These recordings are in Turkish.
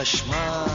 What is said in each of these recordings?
hiç şaşma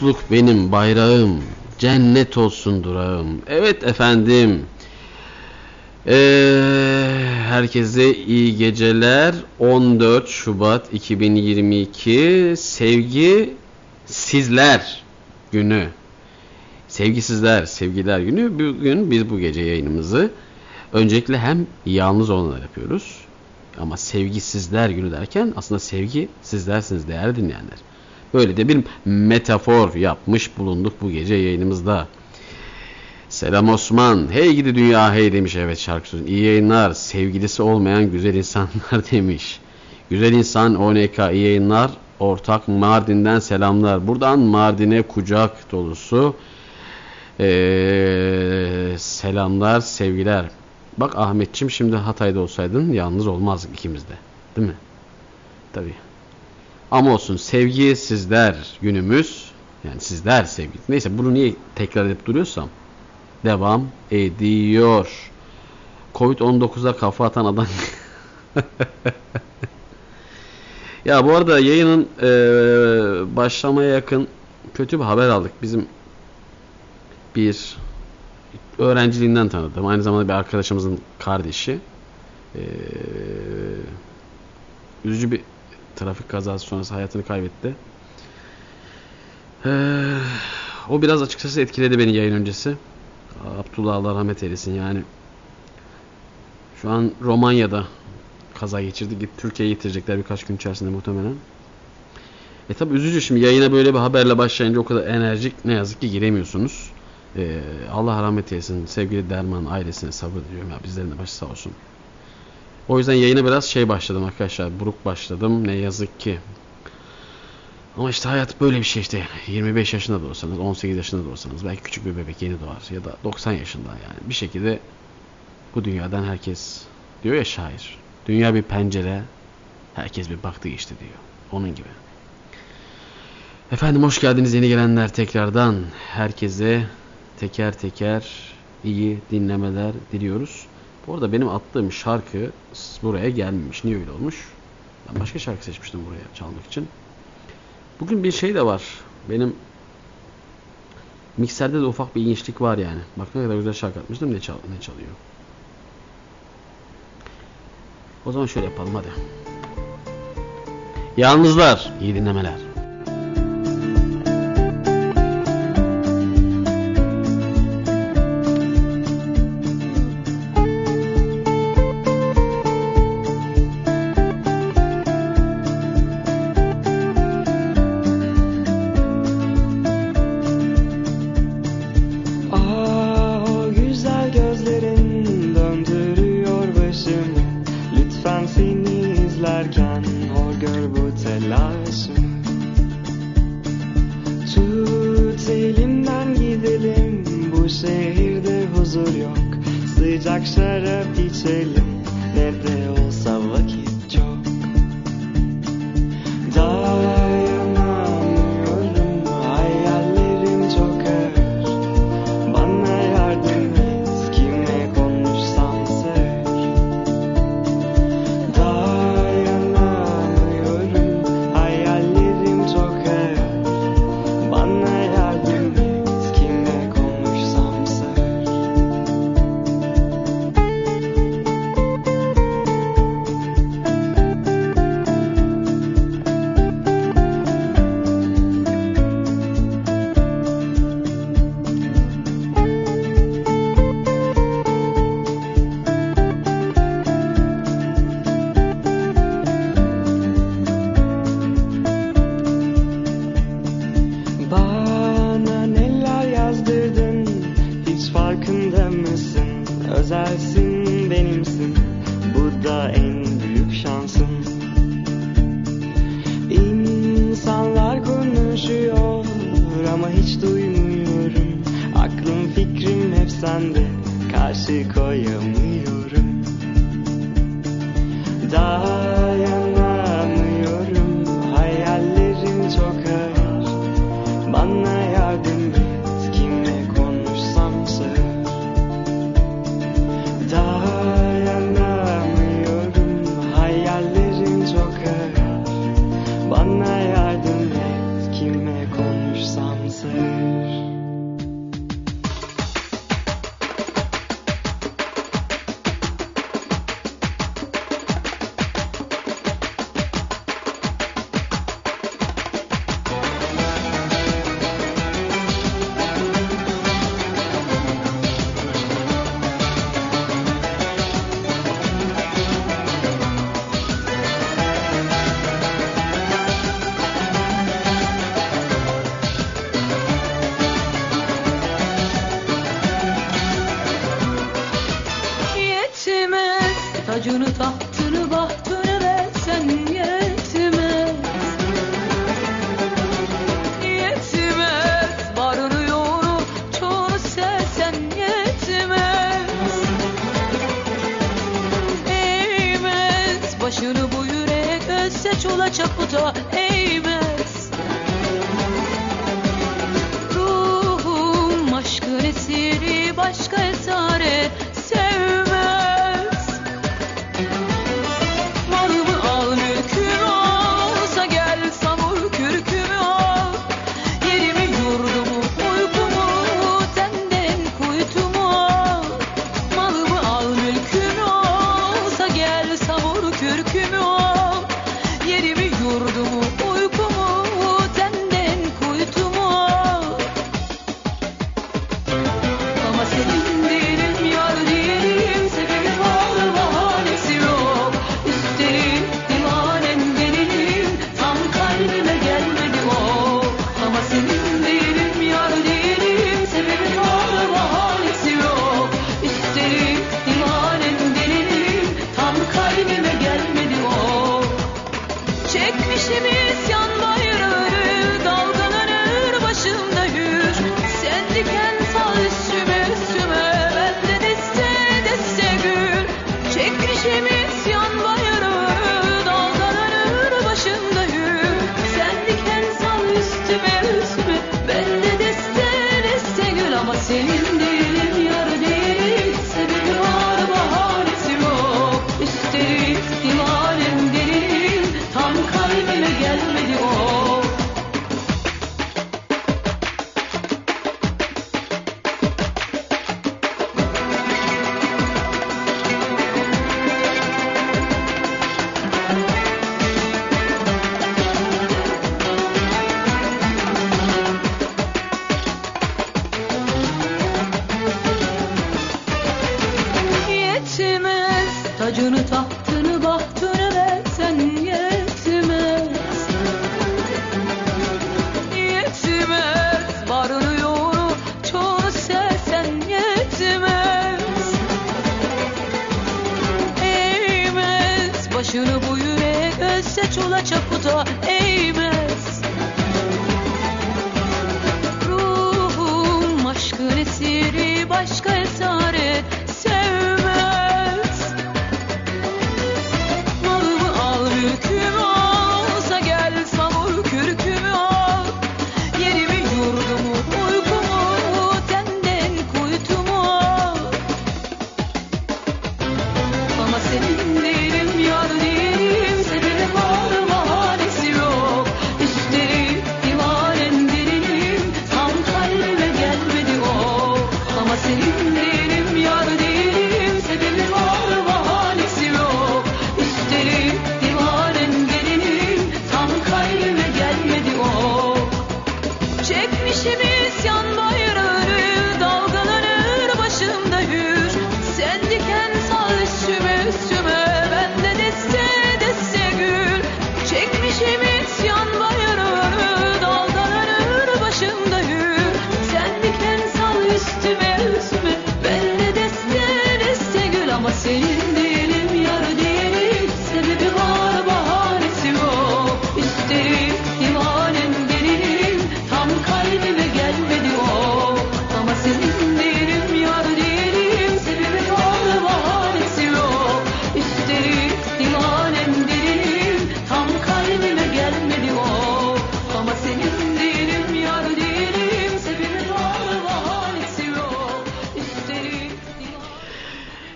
Dostluk benim bayrağım, cennet olsun durağım. Evet efendim. Ee, herkese iyi geceler. 14 Şubat 2022 Sevgi Sizler günü. Sevgisizler, sevgiler günü. Bugün biz bu gece yayınımızı öncelikle hem yalnız olanlar yapıyoruz. Ama sevgisizler günü derken aslında sevgi sizlersiniz değerli dinleyenler. Böyle de bir metafor yapmış bulunduk bu gece yayınımızda. Selam Osman. Hey gidi dünya hey demiş evet şarkı sözü. İyi yayınlar. Sevgilisi olmayan güzel insanlar demiş. Güzel insan ONK iyi yayınlar. Ortak Mardin'den selamlar. Buradan Mardin'e kucak dolusu ee, selamlar, sevgiler. Bak Ahmetçim şimdi Hatay'da olsaydın yalnız olmazdık ikimiz de. Değil mi? Tabii. Ama olsun sevgi sizler günümüz. Yani sizler sevgi. Neyse bunu niye tekrar edip duruyorsam devam ediyor. Covid-19'a kafa atan adam. ya bu arada yayının e, başlamaya yakın kötü bir haber aldık. Bizim bir öğrenciliğinden tanıdım. Aynı zamanda bir arkadaşımızın kardeşi. E, üzücü bir trafik kazası sonrası hayatını kaybetti. Ee, o biraz açıkçası etkiledi beni yayın öncesi. Abdullah Allah rahmet eylesin yani. Şu an Romanya'da kaza geçirdi. Git Türkiye'ye getirecekler birkaç gün içerisinde muhtemelen. E tabi üzücü şimdi yayına böyle bir haberle başlayınca o kadar enerjik ne yazık ki giremiyorsunuz. Ee, Allah rahmet eylesin. Sevgili Derman ailesine sabır diliyorum ya bizlerin de başı sağ olsun. O yüzden yayına biraz şey başladım arkadaşlar. Buruk başladım. Ne yazık ki. Ama işte hayat böyle bir şey işte. 25 yaşında da olsanız, 18 yaşında da olsanız, belki küçük bir bebek yeni doğar ya da 90 yaşında yani. Bir şekilde bu dünyadan herkes diyor ya şair. Dünya bir pencere, herkes bir baktı işte diyor. Onun gibi. Efendim hoş geldiniz yeni gelenler tekrardan. Herkese teker teker iyi dinlemeler diliyoruz. Bu arada benim attığım şarkı buraya gelmemiş. Niye öyle olmuş? Ben başka şarkı seçmiştim buraya çalmak için. Bugün bir şey de var. Benim mikserde de ufak bir inişlik var yani. Bak ne kadar güzel şarkı atmıştım. Ne, çal ne çalıyor? O zaman şöyle yapalım hadi. Yalnızlar, iyi dinlemeler.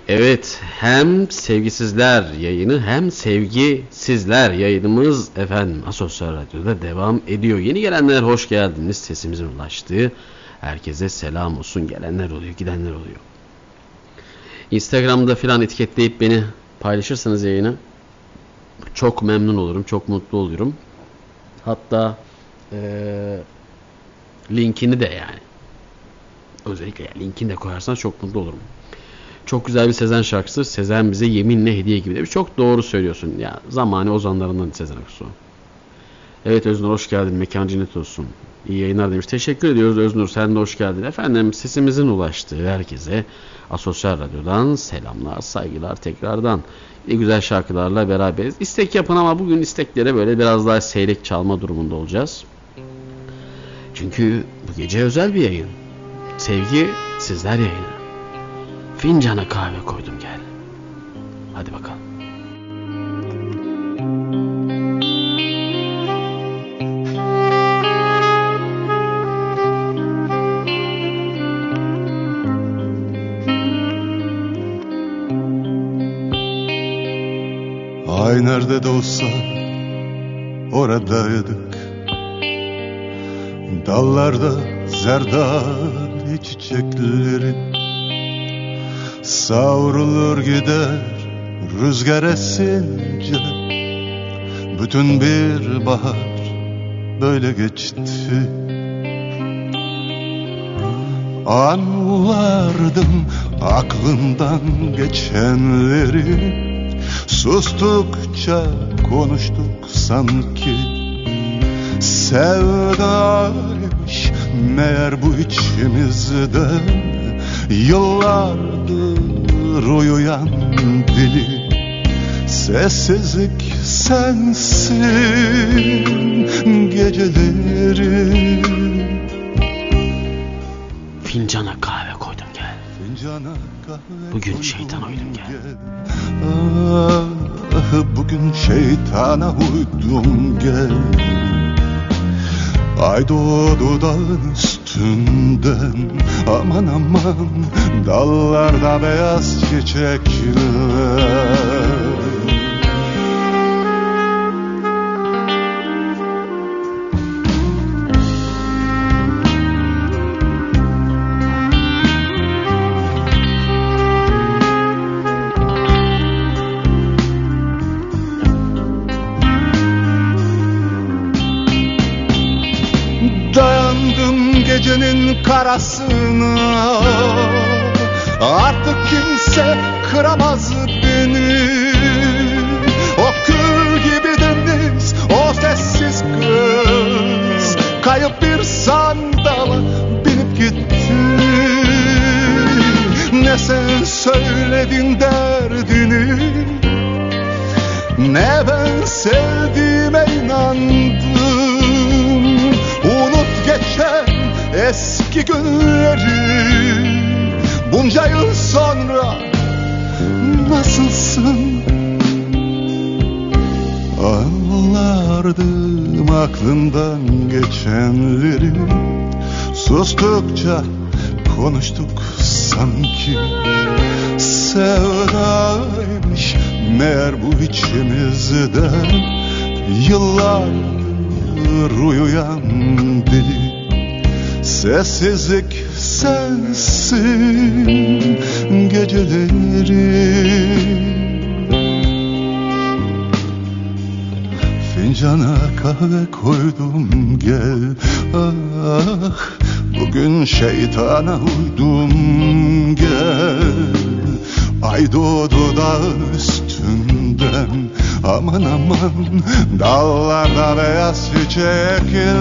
Evet hem sevgisizler yayını hem sevgisizler yayınımız efendim Asosyal Radyo'da devam ediyor. Yeni gelenler hoş geldiniz. Sesimizin ulaştığı herkese selam olsun. Gelenler oluyor gidenler oluyor. Instagram'da filan etiketleyip beni paylaşırsanız yayını çok memnun olurum. Çok mutlu olurum. Hatta eee, linkini de yani özellikle yani linkini de koyarsan çok mutlu olurum. Çok güzel bir Sezen şarkısı. Sezen bize yeminle hediye gibi demiş. Çok doğru söylüyorsun. Ya zamani ozanlarından Sezen Aksu. Evet Öznur hoş geldin. Mekan cennet olsun. İyi yayınlar demiş. Teşekkür ediyoruz Öznur. Sen de hoş geldin. Efendim sesimizin ulaştığı herkese Asosyal Radyo'dan selamlar, saygılar tekrardan. Ne güzel şarkılarla beraberiz. İstek yapın ama bugün isteklere böyle biraz daha seyrek çalma durumunda olacağız. Çünkü bu gece özel bir yayın. Sevgi sizler yayını. Fincana kahve koydum gel. Hadi bakalım. Ay nerede de olsa oradaydık Dallarda zerdali çiçekleri Savrulur gider rüzgar esince. Bütün bir bahar böyle geçti. Anlardım aklımdan geçenleri. Sustukça konuştuk sanki. Sevdaymış meğer bu içimizde Yıllardır uyuyan dili Sessizlik sensin geceleri Fincana kahve koydum gel. Fincana kahve Bugün şeytana uydum gel. Ah, bugün şeytana uydum gel Ay doğdu dağın üstünden Aman aman dallarda beyaz çiçekler konuştuk sanki Sevdaymış. Meğer bu içimizde Yıllar uyuyan deli. Sessizlik sensin geceleri. Fincana kahve koydum gel. Ah bugün şeytana uydum gel. Ay doğdu da üstünden Aman aman dallarda beyaz çiçekler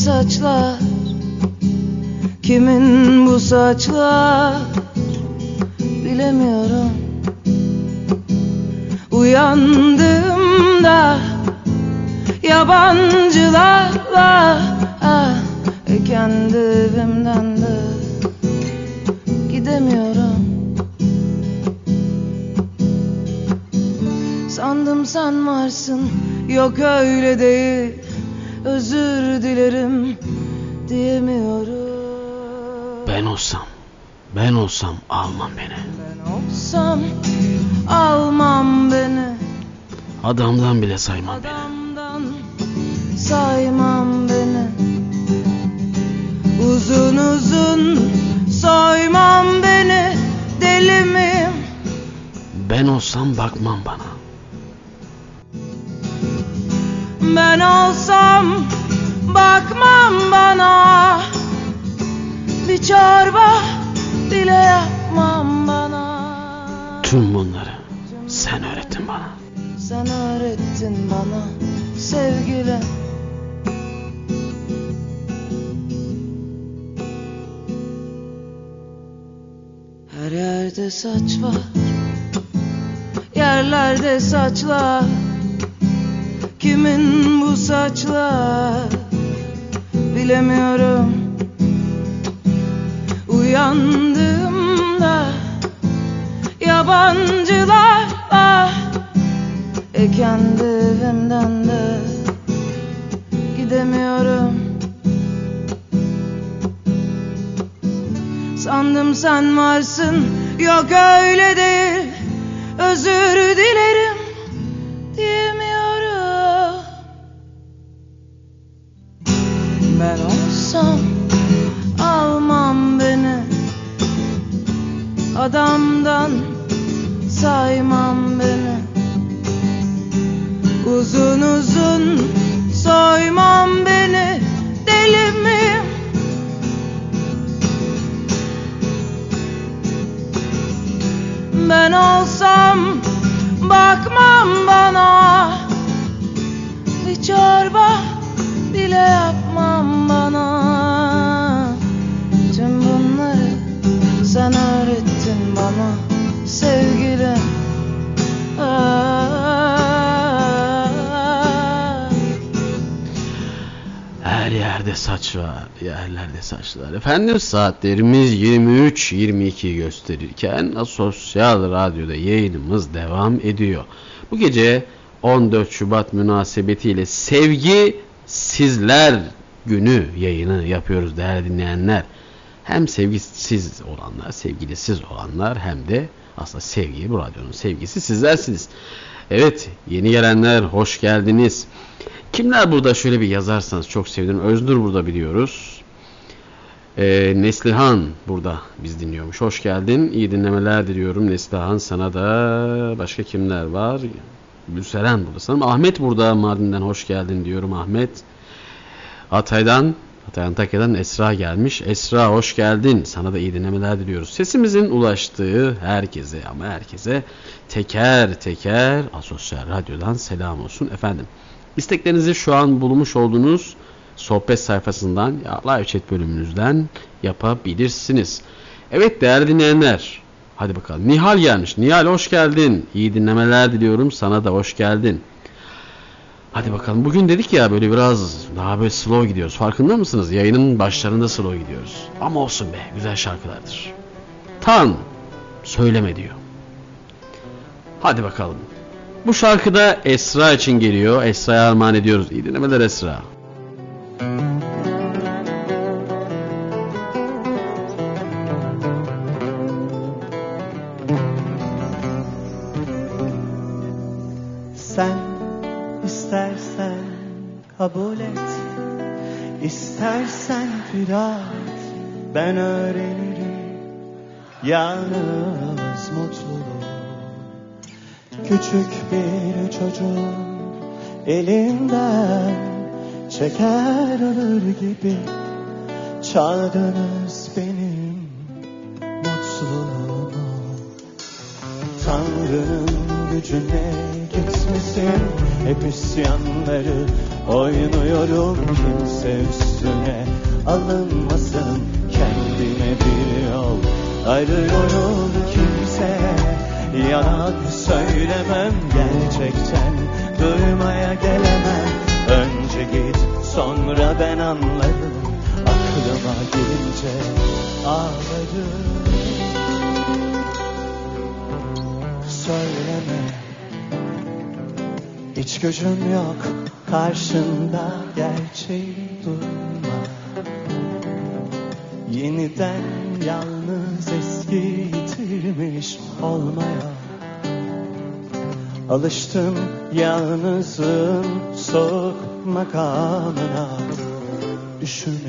saçlar? Kimin bu saçlar? Bilemiyorum. Uyandığımda Yabancılarla ah, Kendi evimden de Gidemiyorum. Sandım sen varsın Yok öyle değil Özür dilerim Diyemiyorum Ben olsam, ben olsam almam beni. Ben olsam Almam beni Adamdan bile saymam beni. Adamdan Saymam beni Uzun uzun Soymam beni Deli miyim Ben olsam bakmam bana. Ben olsam bakmam bana. Bir çorba bile yapmam bana. Tüm bunları sen öğrettin bana. Sen öğrettin bana sevgilim Her yerde saç var Yerlerde saçlar Kimin bu saçlar? Bilemiyorum. Uyandığımda Yabancılarla e kendi evimden de Gidemiyorum. Sandım sen varsın Yok öyle değil. Özür dilerim Diyemiyorum olsam Almam beni. Adamdan Saymam beni. Uzun uzun Soymam beni. Deli miyim? Ben olsam bakmam bana. Bir çorba bile yapmam saç var, yerlerde saçlar. Efendim saatlerimiz 23-22 gösterirken Asosyal Radyo'da yayınımız devam ediyor. Bu gece 14 Şubat münasebetiyle Sevgi Sizler Günü yayını yapıyoruz değerli dinleyenler. Hem sevgisiz olanlar, sevgilisiz olanlar hem de aslında sevgi, bu radyonun sevgisi sizlersiniz. Evet, yeni gelenler hoş geldiniz. Kimler burada şöyle bir yazarsanız çok sevinirim. Öznur burada biliyoruz. Ee, Neslihan burada biz dinliyormuş. Hoş geldin. İyi dinlemeler diliyorum. Neslihan sana da başka kimler var? Gülseren burada sanırım. Ahmet burada Mardin'den hoş geldin diyorum Ahmet. Hatay'dan Hatay Antakya'dan Esra gelmiş. Esra hoş geldin. Sana da iyi dinlemeler diliyoruz. Sesimizin ulaştığı herkese ama herkese teker teker Asosyal Radyo'dan selam olsun efendim. İsteklerinizi şu an bulmuş olduğunuz sohbet sayfasından ya live chat bölümünüzden yapabilirsiniz. Evet değerli dinleyenler. Hadi bakalım. Nihal gelmiş. Nihal hoş geldin. İyi dinlemeler diliyorum. Sana da hoş geldin. Hadi bakalım. Bugün dedik ya böyle biraz daha böyle slow gidiyoruz. Farkında mısınız? Yayının başlarında slow gidiyoruz. Ama olsun be. Güzel şarkılardır. Tan söyleme diyor. Hadi bakalım. Bu şarkıda Esra için geliyor. Esra'ya armağan ediyoruz. İyi dinlemeler Esra. Sen istersen kabul et İstersen fida et Ben öğrenirim Yalnız mutluluğu Küçük bir çocuk Elinden Çeker alır gibi. Çaldınız benim Mutluluğumu Tanrı'nın gücüne gitmesin Hep isyanları oynuyorum. Kimse üstüne alınmasın. Kendime bir yol arıyorum Kimseye yalan söylemem Gerçekten duymaya gelemem. Önce git sonra ben anlarım. Aklıma gelince ağlarım. Söyleme. Hiç gücüm yok karşında gerçeği durma Yeniden yalnız eski yitirmiş olmaya. Alıştım yalnızlığın soğuk makamına. Üşümeyin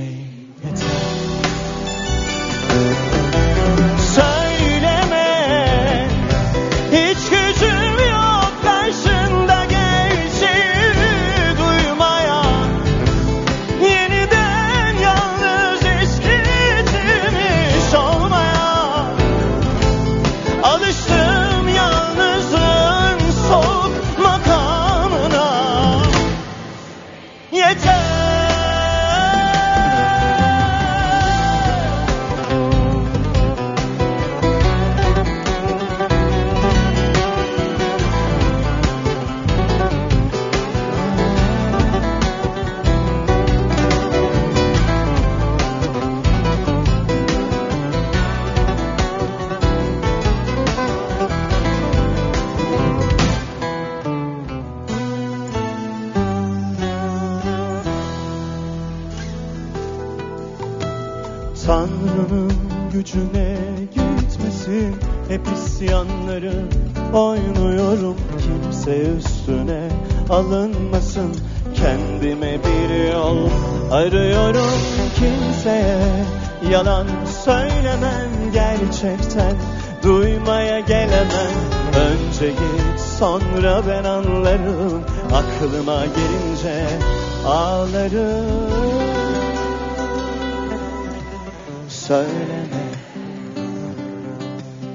Önce git sonra ben anlarım Aklıma gelince ağlarım Söyleme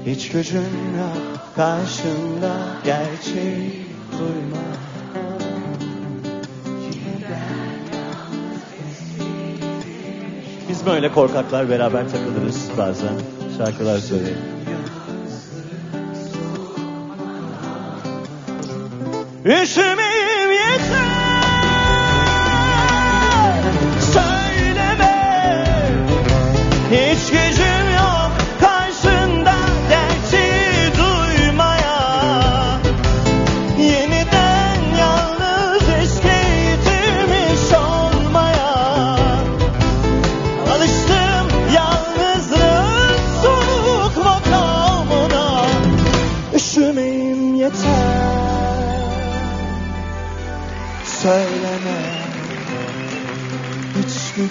Hiç gücün yok karşında gerçeği duyma Biz böyle korkaklar beraber takılırız bazen. Şarkılar söyleyelim. Ishmael.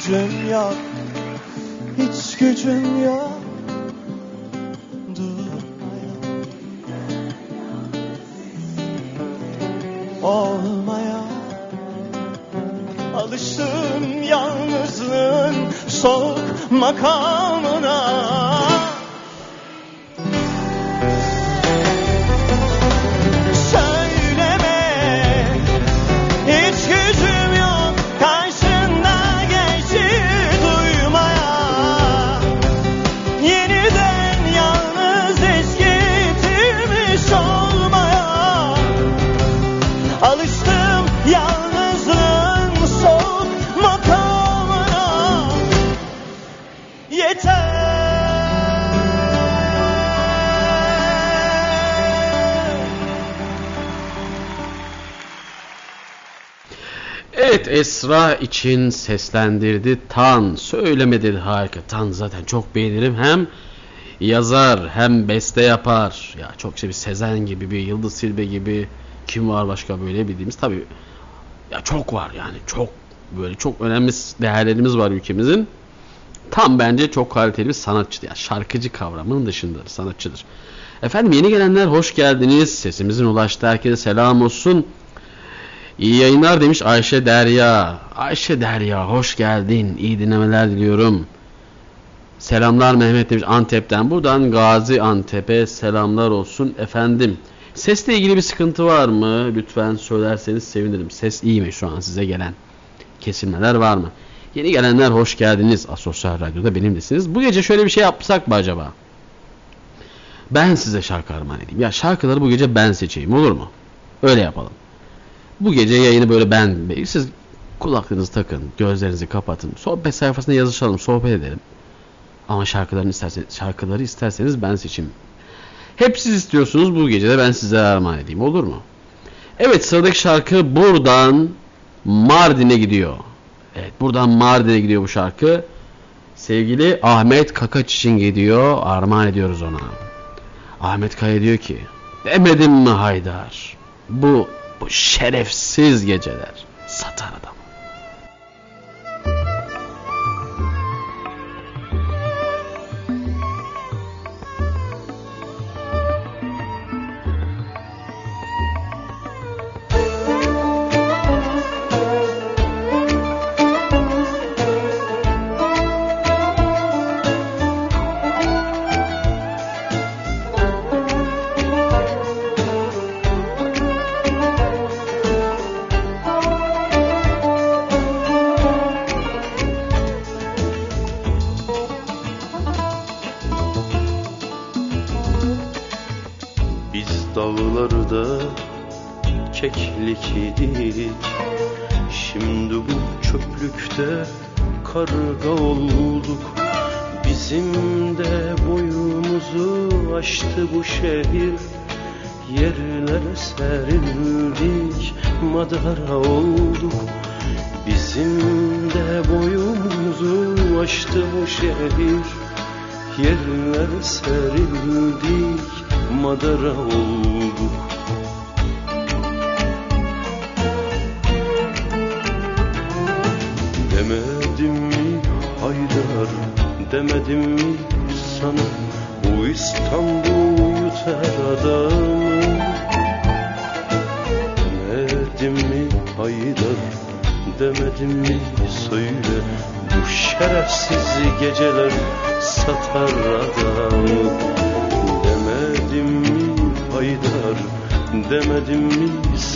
Gücüm yok Hiç gücüm yok Esra için seslendirdi Tan. Söylemedi harika. Tan zaten çok beğenirim. Hem yazar hem beste yapar. Ya çok işte bir Sezen gibi bir Yıldız Silbe gibi kim var başka böyle bildiğimiz tabii ya çok var yani çok böyle çok önemli değerlerimiz var ülkemizin. Tam bence çok kaliteli bir sanatçı. Yani şarkıcı kavramının dışındadır, sanatçıdır. Efendim yeni gelenler hoş geldiniz. Sesimizin ulaştığı herkese selam olsun. İyi yayınlar demiş Ayşe Derya. Ayşe Derya hoş geldin. İyi dinlemeler diliyorum. Selamlar Mehmet demiş Antep'ten. Buradan Gazi Antep'e selamlar olsun efendim. Sesle ilgili bir sıkıntı var mı? Lütfen söylerseniz sevinirim. Ses iyi mi şu an size gelen? Kesilmeler var mı? Yeni gelenler hoş geldiniz. Asosyal Radyo'da benimlesiniz. Bu gece şöyle bir şey yapsak mı acaba? Ben size şarkı armağan edeyim. Ya şarkıları bu gece ben seçeyim olur mu? Öyle yapalım. Bu gece yayını böyle ben siz kulaklığınızı takın, gözlerinizi kapatın. Sohbet sayfasında yazışalım, sohbet edelim. Ama şarkılarını isterseniz, şarkıları isterseniz ben seçeyim. Hep siz istiyorsunuz bu gece de ben size armağan edeyim olur mu? Evet sıradaki şarkı buradan Mardin'e gidiyor. Evet buradan Mardin'e gidiyor bu şarkı. Sevgili Ahmet Kakaç için gidiyor. Armağan ediyoruz ona. Ahmet Kaya diyor ki demedim mi Haydar? Bu bu şerefsiz geceler satar adam. Madara olduk Bizim de boyumuzu aştı bu şehir. Yerlere serildik madara olduk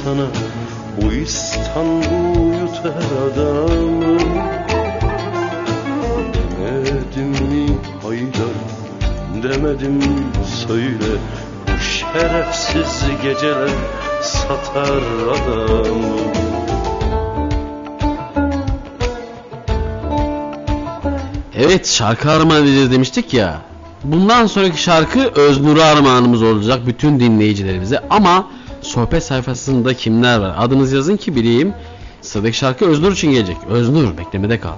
sana bu İstanbul yutar adamı Demedim mi Haydar Demedim söyle Bu şerefsiz geceler satar adamı Evet şarkı armağan edeceğiz demiştik ya. Bundan sonraki şarkı Öznur'a armağanımız olacak bütün dinleyicilerimize. Ama sohbet sayfasında kimler var? Adınızı yazın ki bileyim. Sıradaki şarkı Öznur için gelecek. Öznur beklemede kal.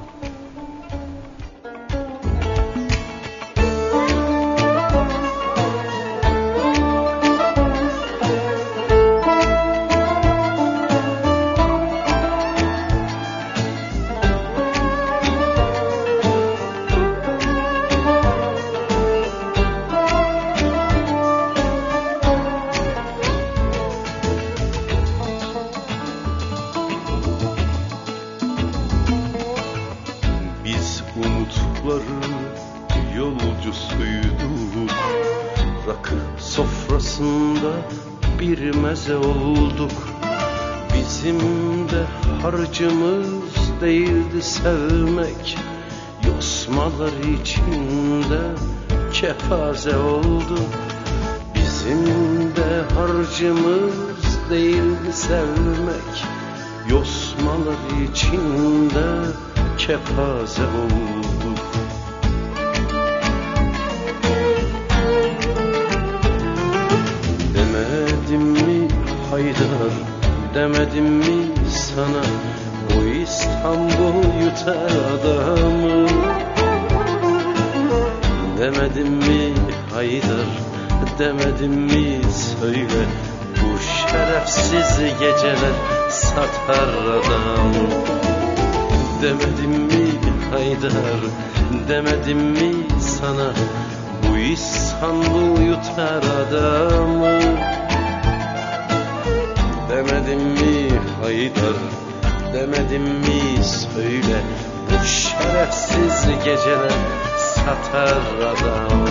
Adam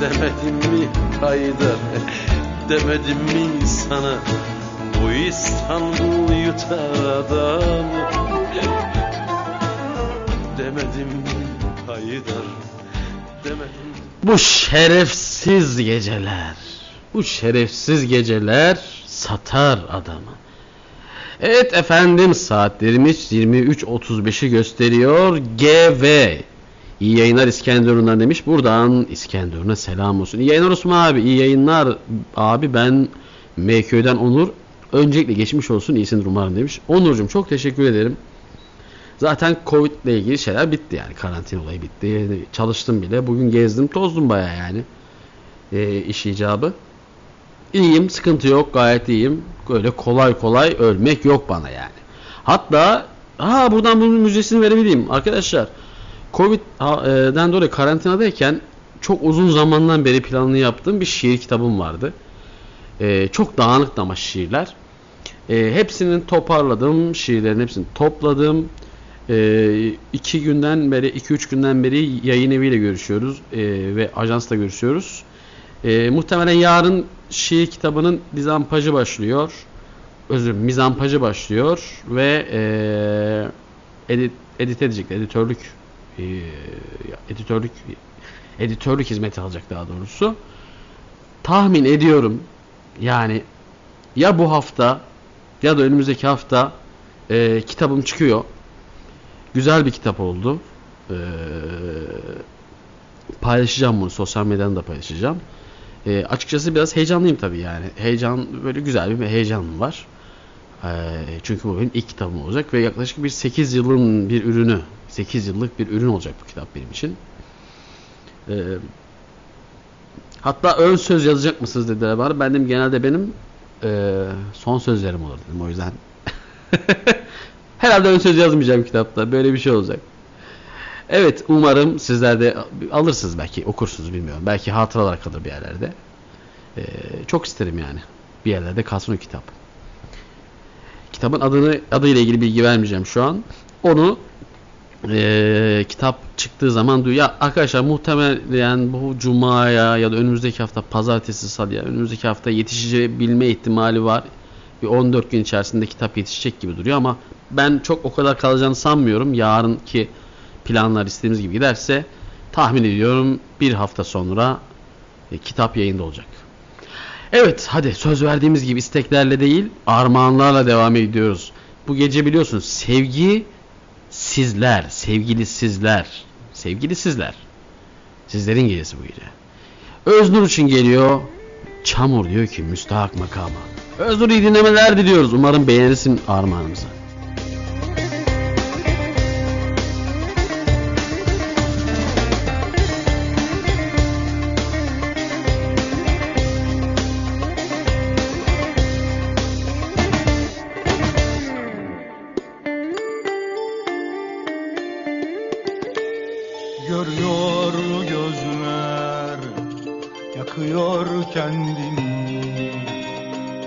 Demedim mi Haydar Demedim mi sana Bu İstanbul yutar adam Demedim mi Haydar Demedim Bu şerefsiz geceler. Bu şerefsiz geceler satar adamı. Evet efendim saatlerimiz 23.35'i gösteriyor. GV İyi yayınlar İskenderun'dan demiş. Buradan İskenderun'a selam olsun. İyi yayınlar Osman abi. iyi yayınlar abi. Ben MK'den Onur. Öncelikle geçmiş olsun. iyisindir umarım demiş. Onurcuğum çok teşekkür ederim. Zaten Covid ile ilgili şeyler bitti yani. Karantina olayı bitti. Çalıştım bile. Bugün gezdim tozdum baya yani. E, iş icabı. İyiyim. Sıkıntı yok. Gayet iyiyim. Böyle kolay kolay ölmek yok bana yani. Hatta ha buradan bunun müjdesini verebileyim. Arkadaşlar Covid'den dolayı karantinadayken çok uzun zamandan beri planını yaptığım bir şiir kitabım vardı. E, çok dağınıktı ama şiirler. E, hepsinin toparladım. Şiirlerin hepsini topladım. E, iki günden beri, iki üç günden beri yayın eviyle görüşüyoruz. E, ve ajansla görüşüyoruz. E, muhtemelen yarın şiir kitabının dizampajı başlıyor. Özür mizampajı başlıyor ve e, edit, edit edecekler, editörlük e, editörlük editörlük hizmeti alacak daha doğrusu. Tahmin ediyorum yani ya bu hafta ya da önümüzdeki hafta e, kitabım çıkıyor. Güzel bir kitap oldu. E, paylaşacağım bunu. Sosyal medyadan da paylaşacağım. E, açıkçası biraz heyecanlıyım tabii yani. Heyecan böyle güzel bir heyecanım var. E, çünkü bu benim ilk kitabım olacak ve yaklaşık bir 8 yılın bir ürünü, 8 yıllık bir ürün olacak bu kitap benim için. E, hatta ön söz yazacak mısınız dediler bana. Ben dedim genelde benim e, son sözlerim olur dedim o yüzden. Herhalde ön söz yazmayacağım kitapta. Böyle bir şey olacak. Evet umarım sizler de alırsınız belki okursunuz bilmiyorum. Belki hatıralar kalır bir yerlerde. Ee, çok isterim yani. Bir yerlerde kalsın o kitap. Kitabın adını adıyla ilgili bilgi vermeyeceğim şu an. Onu e, kitap çıktığı zaman duyuyor. Ya arkadaşlar muhtemelen bu cumaya ya da önümüzdeki hafta pazartesi salıya önümüzdeki hafta yetişebilme ihtimali var. Bir 14 gün içerisinde kitap yetişecek gibi duruyor ama ben çok o kadar kalacağını sanmıyorum. Yarınki planlar istediğimiz gibi giderse tahmin ediyorum bir hafta sonra e, kitap yayında olacak. Evet hadi söz verdiğimiz gibi isteklerle değil armağanlarla devam ediyoruz. Bu gece biliyorsunuz sevgi sizler, sevgili sizler, sevgili sizler. Sizlerin gecesi bu gece. Öznur için geliyor. Çamur diyor ki müstahak makama. Öznur iyi dinlemeler diliyoruz. Umarım beğenirsin armağanımızı.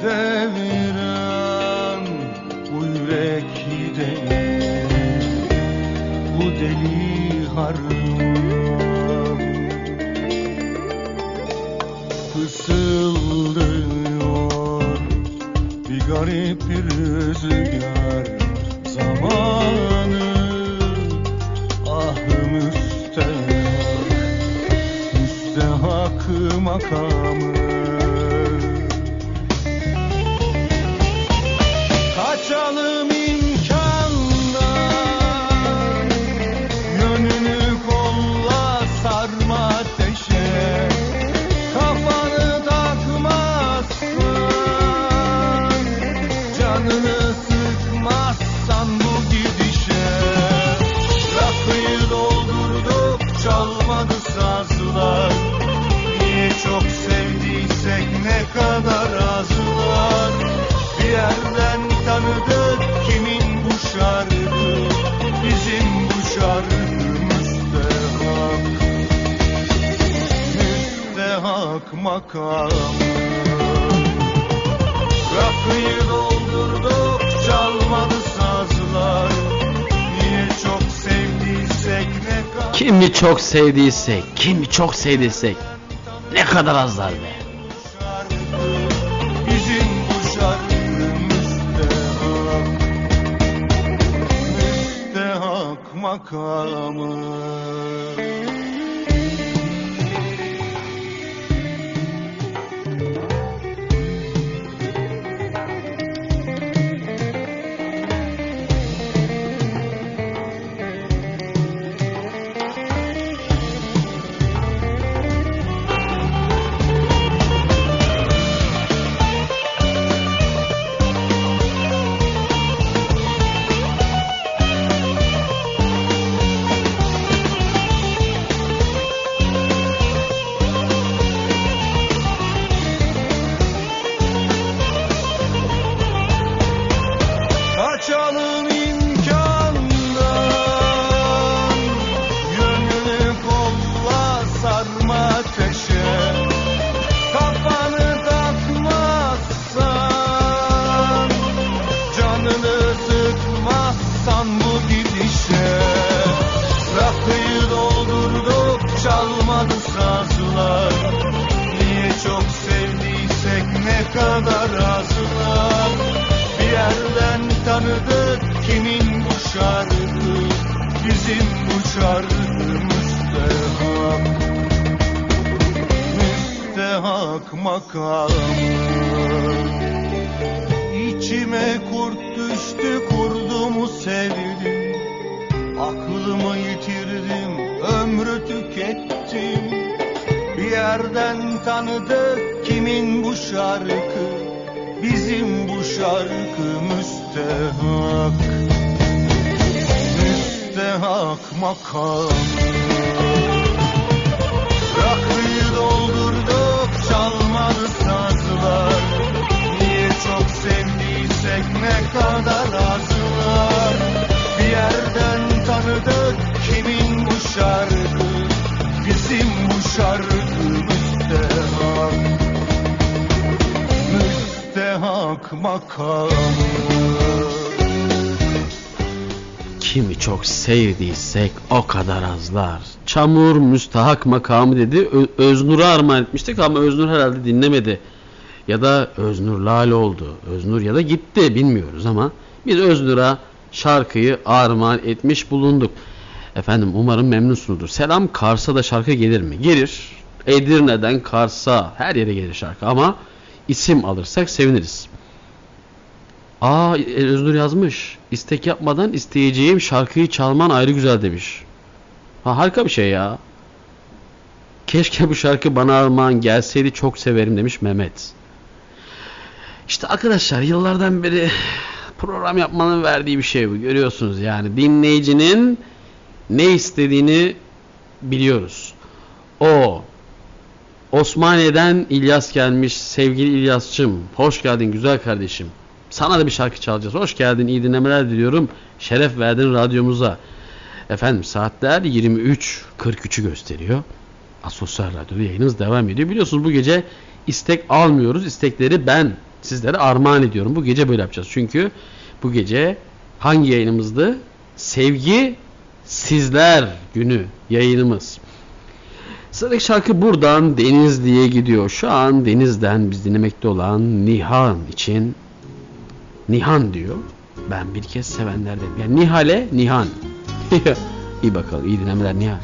Deviren Bu yürek değil Bu deli harman Fısıldıyor Bir garip bir rüzgar Zamanı Ah müstehak Müstehak makamı makamı Rakıyı doldurduk çalmadı sazlar Niye çok sevdiysek ne kadar Kimi çok sevdiysek, kimi çok sevdiysek ne kadar azlar be. Müstehak makamı Kimi çok sevdiysek o kadar azlar. Çamur müstahak makamı dedi. Ö- Öznur'a armağan etmiştik ama Öznur herhalde dinlemedi. Ya da Öznur lale oldu. Öznur ya da gitti bilmiyoruz ama biz Öznur'a şarkıyı armağan etmiş bulunduk. Efendim umarım memnunsunuzdur. Selam Kars'a da şarkı gelir mi? Gelir. Edirne'den Kars'a her yere gelir şarkı ama isim alırsak seviniriz. Aa e, Öznur yazmış. İstek yapmadan isteyeceğim şarkıyı çalman ayrı güzel demiş. Ha harika bir şey ya. Keşke bu şarkı bana armağan gelseydi çok severim demiş Mehmet. İşte arkadaşlar yıllardan beri program yapmanın verdiği bir şey bu. Görüyorsunuz yani dinleyicinin ne istediğini biliyoruz. O Osmaniye'den İlyas gelmiş. Sevgili İlyas'cığım hoş geldin güzel kardeşim. Sana da bir şarkı çalacağız. Hoş geldin, iyi dinlemeler diliyorum. Şeref verdin radyomuza. Efendim saatler 23.43'ü gösteriyor. Asosyal Radyo'da yayınımız devam ediyor. Biliyorsunuz bu gece istek almıyoruz. İstekleri ben sizlere armağan ediyorum. Bu gece böyle yapacağız. Çünkü bu gece hangi yayınımızdı? Sevgi Sizler günü yayınımız. Sıradaki şarkı buradan Denizli'ye gidiyor. Şu an Deniz'den biz dinlemekte olan Nihan için Nihan diyor. Ben bir kez sevenlerden. Yani Nihal'e Nihan. iyi bakalım. iyi dinlemeler Nihan.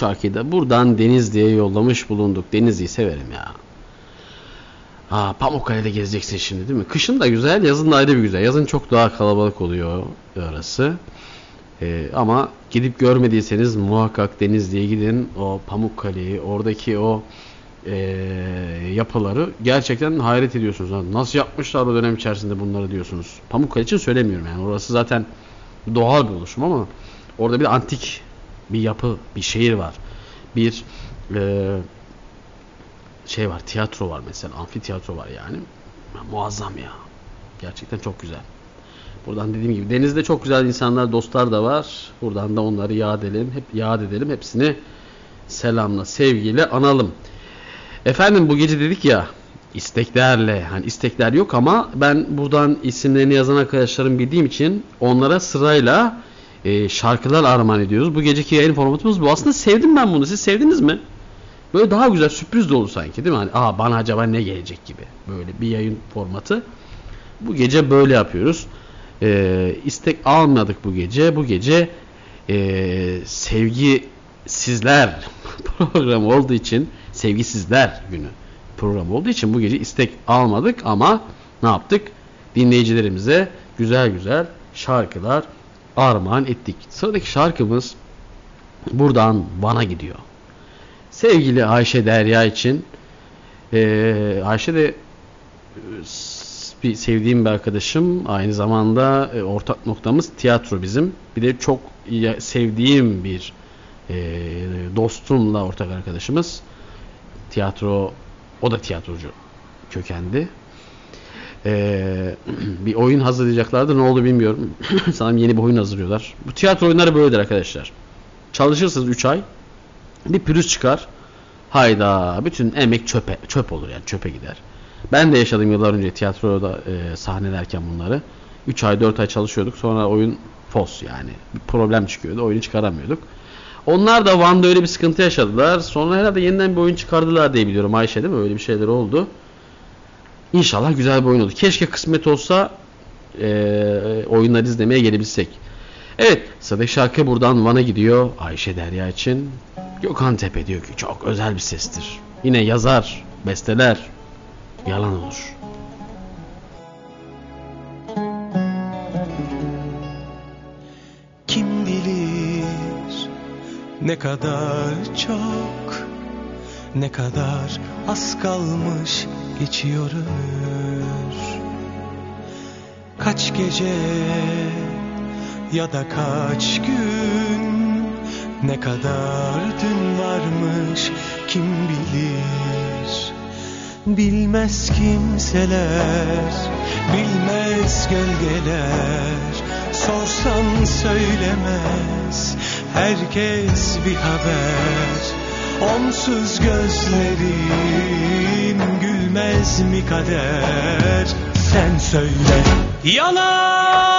Şarkıyı da buradan Denizli'ye yollamış bulunduk. Denizli'yi severim ya. Aa, Pamukkale'de gezeceksin şimdi değil mi? Kışın da güzel, yazın da ayrı bir güzel. Yazın çok daha kalabalık oluyor orası. Ee, ama gidip görmediyseniz muhakkak Denizli'ye gidin. O Pamukkale'yi, oradaki o e, yapıları gerçekten hayret ediyorsunuz. Nasıl yapmışlar o dönem içerisinde bunları diyorsunuz. Pamukkale için söylemiyorum yani. Orası zaten doğal bir oluşum ama orada bir antik bir yapı, bir şehir var. Bir e, şey var, tiyatro var mesela. Amfiteyatro var yani. Ya, muazzam ya. Gerçekten çok güzel. Buradan dediğim gibi denizde çok güzel insanlar, dostlar da var. Buradan da onları yad edelim, hep yad edelim. Hepsini selamla, sevgiyle analım. Efendim bu gece dedik ya isteklerle hani istekler yok ama ben buradan isimlerini yazan arkadaşlarım bildiğim için onlara sırayla e, şarkılar armağan ediyoruz. Bu geceki yayın formatımız bu. Aslında sevdim ben bunu. Siz sevdiniz mi? Böyle daha güzel sürpriz de olur sanki değil mi? Hani aa bana acaba ne gelecek gibi. Böyle bir yayın formatı. Bu gece böyle yapıyoruz. Ee, istek almadık bu gece. Bu gece e, sevgi sizler programı olduğu için sevgisizler günü program olduğu için bu gece istek almadık ama ne yaptık? Dinleyicilerimize güzel güzel şarkılar armağan ettik. Sıradaki şarkımız buradan bana gidiyor. Sevgili Ayşe Derya için e, Ayşe de e, bir sevdiğim bir arkadaşım. Aynı zamanda e, ortak noktamız tiyatro bizim. Bir de çok sevdiğim bir e, dostumla ortak arkadaşımız. Tiyatro, o da tiyatrocu kökendi. E, bir oyun hazırlayacaklardı. Ne oldu bilmiyorum. Sanırım yeni bir oyun hazırlıyorlar. Bu tiyatro oyunları böyledir arkadaşlar. Çalışırsınız 3 ay. Bir pürüz çıkar. Hayda bütün emek çöpe çöp olur yani çöpe gider. Ben de yaşadım yıllar önce tiyatroda e, sahnelerken bunları. 3 ay 4 ay çalışıyorduk. Sonra oyun fos yani. Bir problem çıkıyordu. Oyunu çıkaramıyorduk. Onlar da Van'da öyle bir sıkıntı yaşadılar. Sonra herhalde yeniden bir oyun çıkardılar diye biliyorum Ayşe değil mi? Öyle bir şeyler oldu. İnşallah güzel bir oyun olur. Keşke kısmet olsa e, oyunları izlemeye gelebilsek. Evet sıradaki şarkı buradan Van'a gidiyor. Ayşe Derya için. Gökhan Tepe diyor ki çok özel bir sestir. Yine yazar, besteler, yalan olur. Kim bilir ne kadar çok ne kadar az kalmış ömür Kaç gece ya da kaç gün ne kadar dün varmış kim bilir. Bilmez kimseler, bilmez gölgeler. Sorsan söylemez herkes bir haber Onsuz gözlerin gülmez mi kader? Sen söyle. Yalan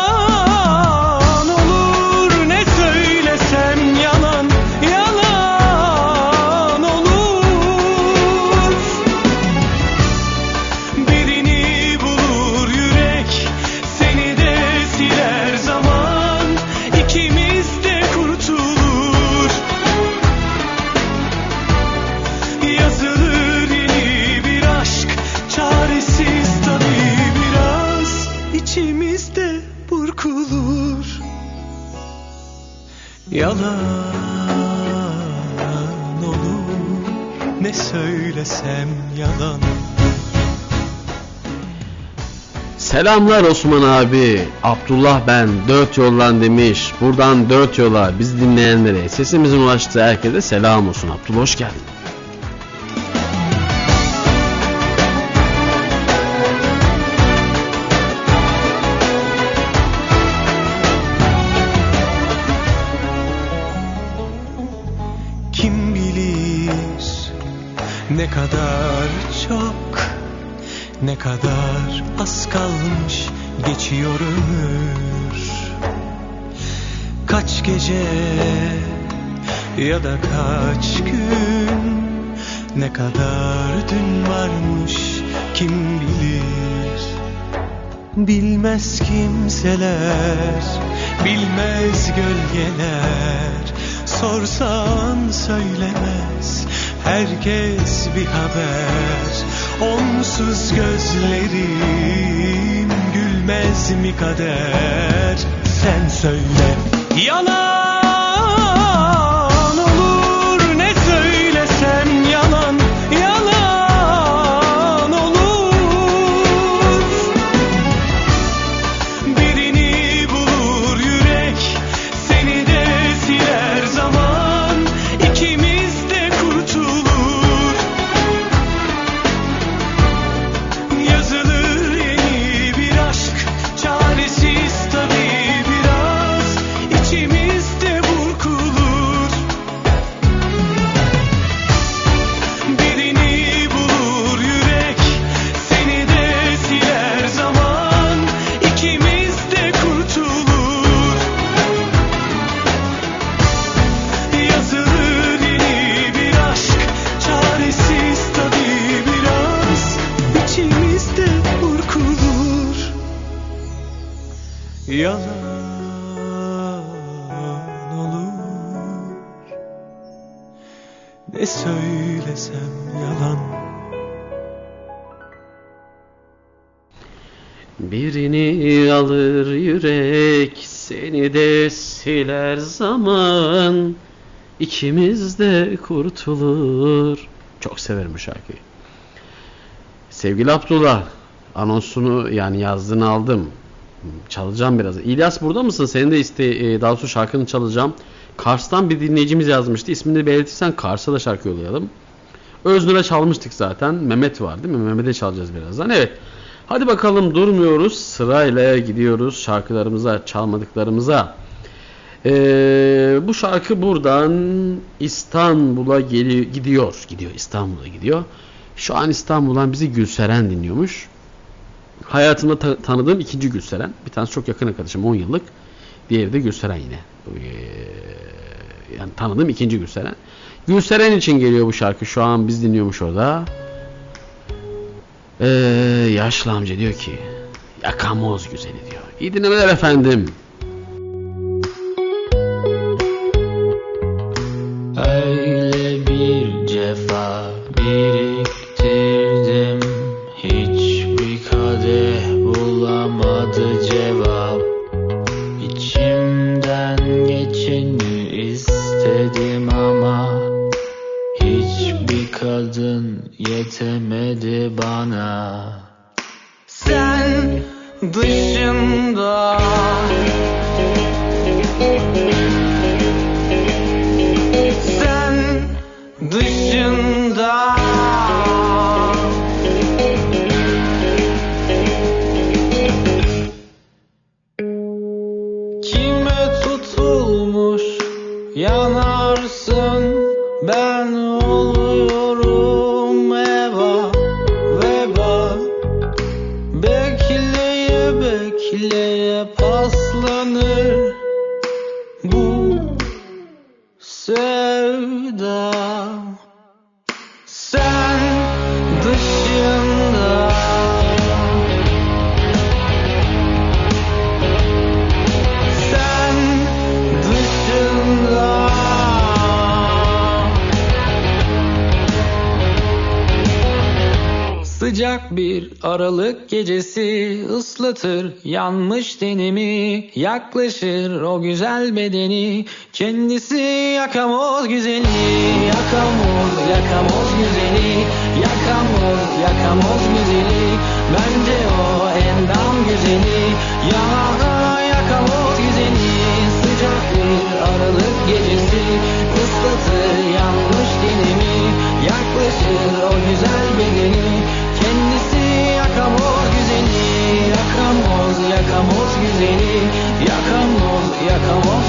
Yalan olur ne söylesem yalan Selamlar Osman abi. Abdullah ben. Dört yoldan demiş. Buradan dört yola biz dinleyenlere sesimizin ulaştığı herkese selam olsun. Abdullah hoş geldin. Ya da kaç gün? Ne kadar dün varmış? Kim bilir? Bilmez kimseler, Bilmez gölgeler. Sorsan söylemez Herkes bir haber. Onsuz gözlerim Gülmez mi kader? Sen söyle. Yalan Yalan olur Ne söylesem yalan Birini alır yürek seni de siler zaman ikimiz de kurtulur. Çok severim bu şarkıyı. Sevgili Abdullah anonsunu yani yazdığını aldım. Çalacağım biraz. İlyas burada mısın? Senin de iste e, daha sonra şarkını çalacağım. Kars'tan bir dinleyicimiz yazmıştı. İsmini belirtirsen Kars'a da şarkı yollayalım. Öznur'a çalmıştık zaten. Mehmet var değil mi? Mehmet'e çalacağız birazdan. Evet. Hadi bakalım durmuyoruz. Sırayla gidiyoruz şarkılarımıza, çalmadıklarımıza. Ee, bu şarkı buradan İstanbul'a gidiyor. Gidiyor İstanbul'a gidiyor. Şu an İstanbul'dan bizi Gülseren dinliyormuş. Hayatımda ta- tanıdığım ikinci Gülseren. Bir tanesi çok yakın arkadaşım 10 yıllık. Diğeri de Gülseren yine. Ee, yani tanıdığım ikinci Gülseren. Gülseren için geliyor bu şarkı. Şu an biz dinliyormuş orada. Ee, yaşlı amca diyor ki yakamoz güzeli diyor. İyi dinlemeler efendim. gecesi ıslatır yanmış tenimi Yaklaşır o güzel bedeni. Kendisi yakamoz güzeli Yakamoz yakamoz güzeli Yakamoz yakamoz güzeli. Bence o endam güzeli Ya yakamoz güzeli. Sıcak bir aralık gecesi ıslatır yanmış tenimi Yaklaşır o güzel bedeni. Kendisi yakamoz yakamoz güzeli Yakamoz yakamoz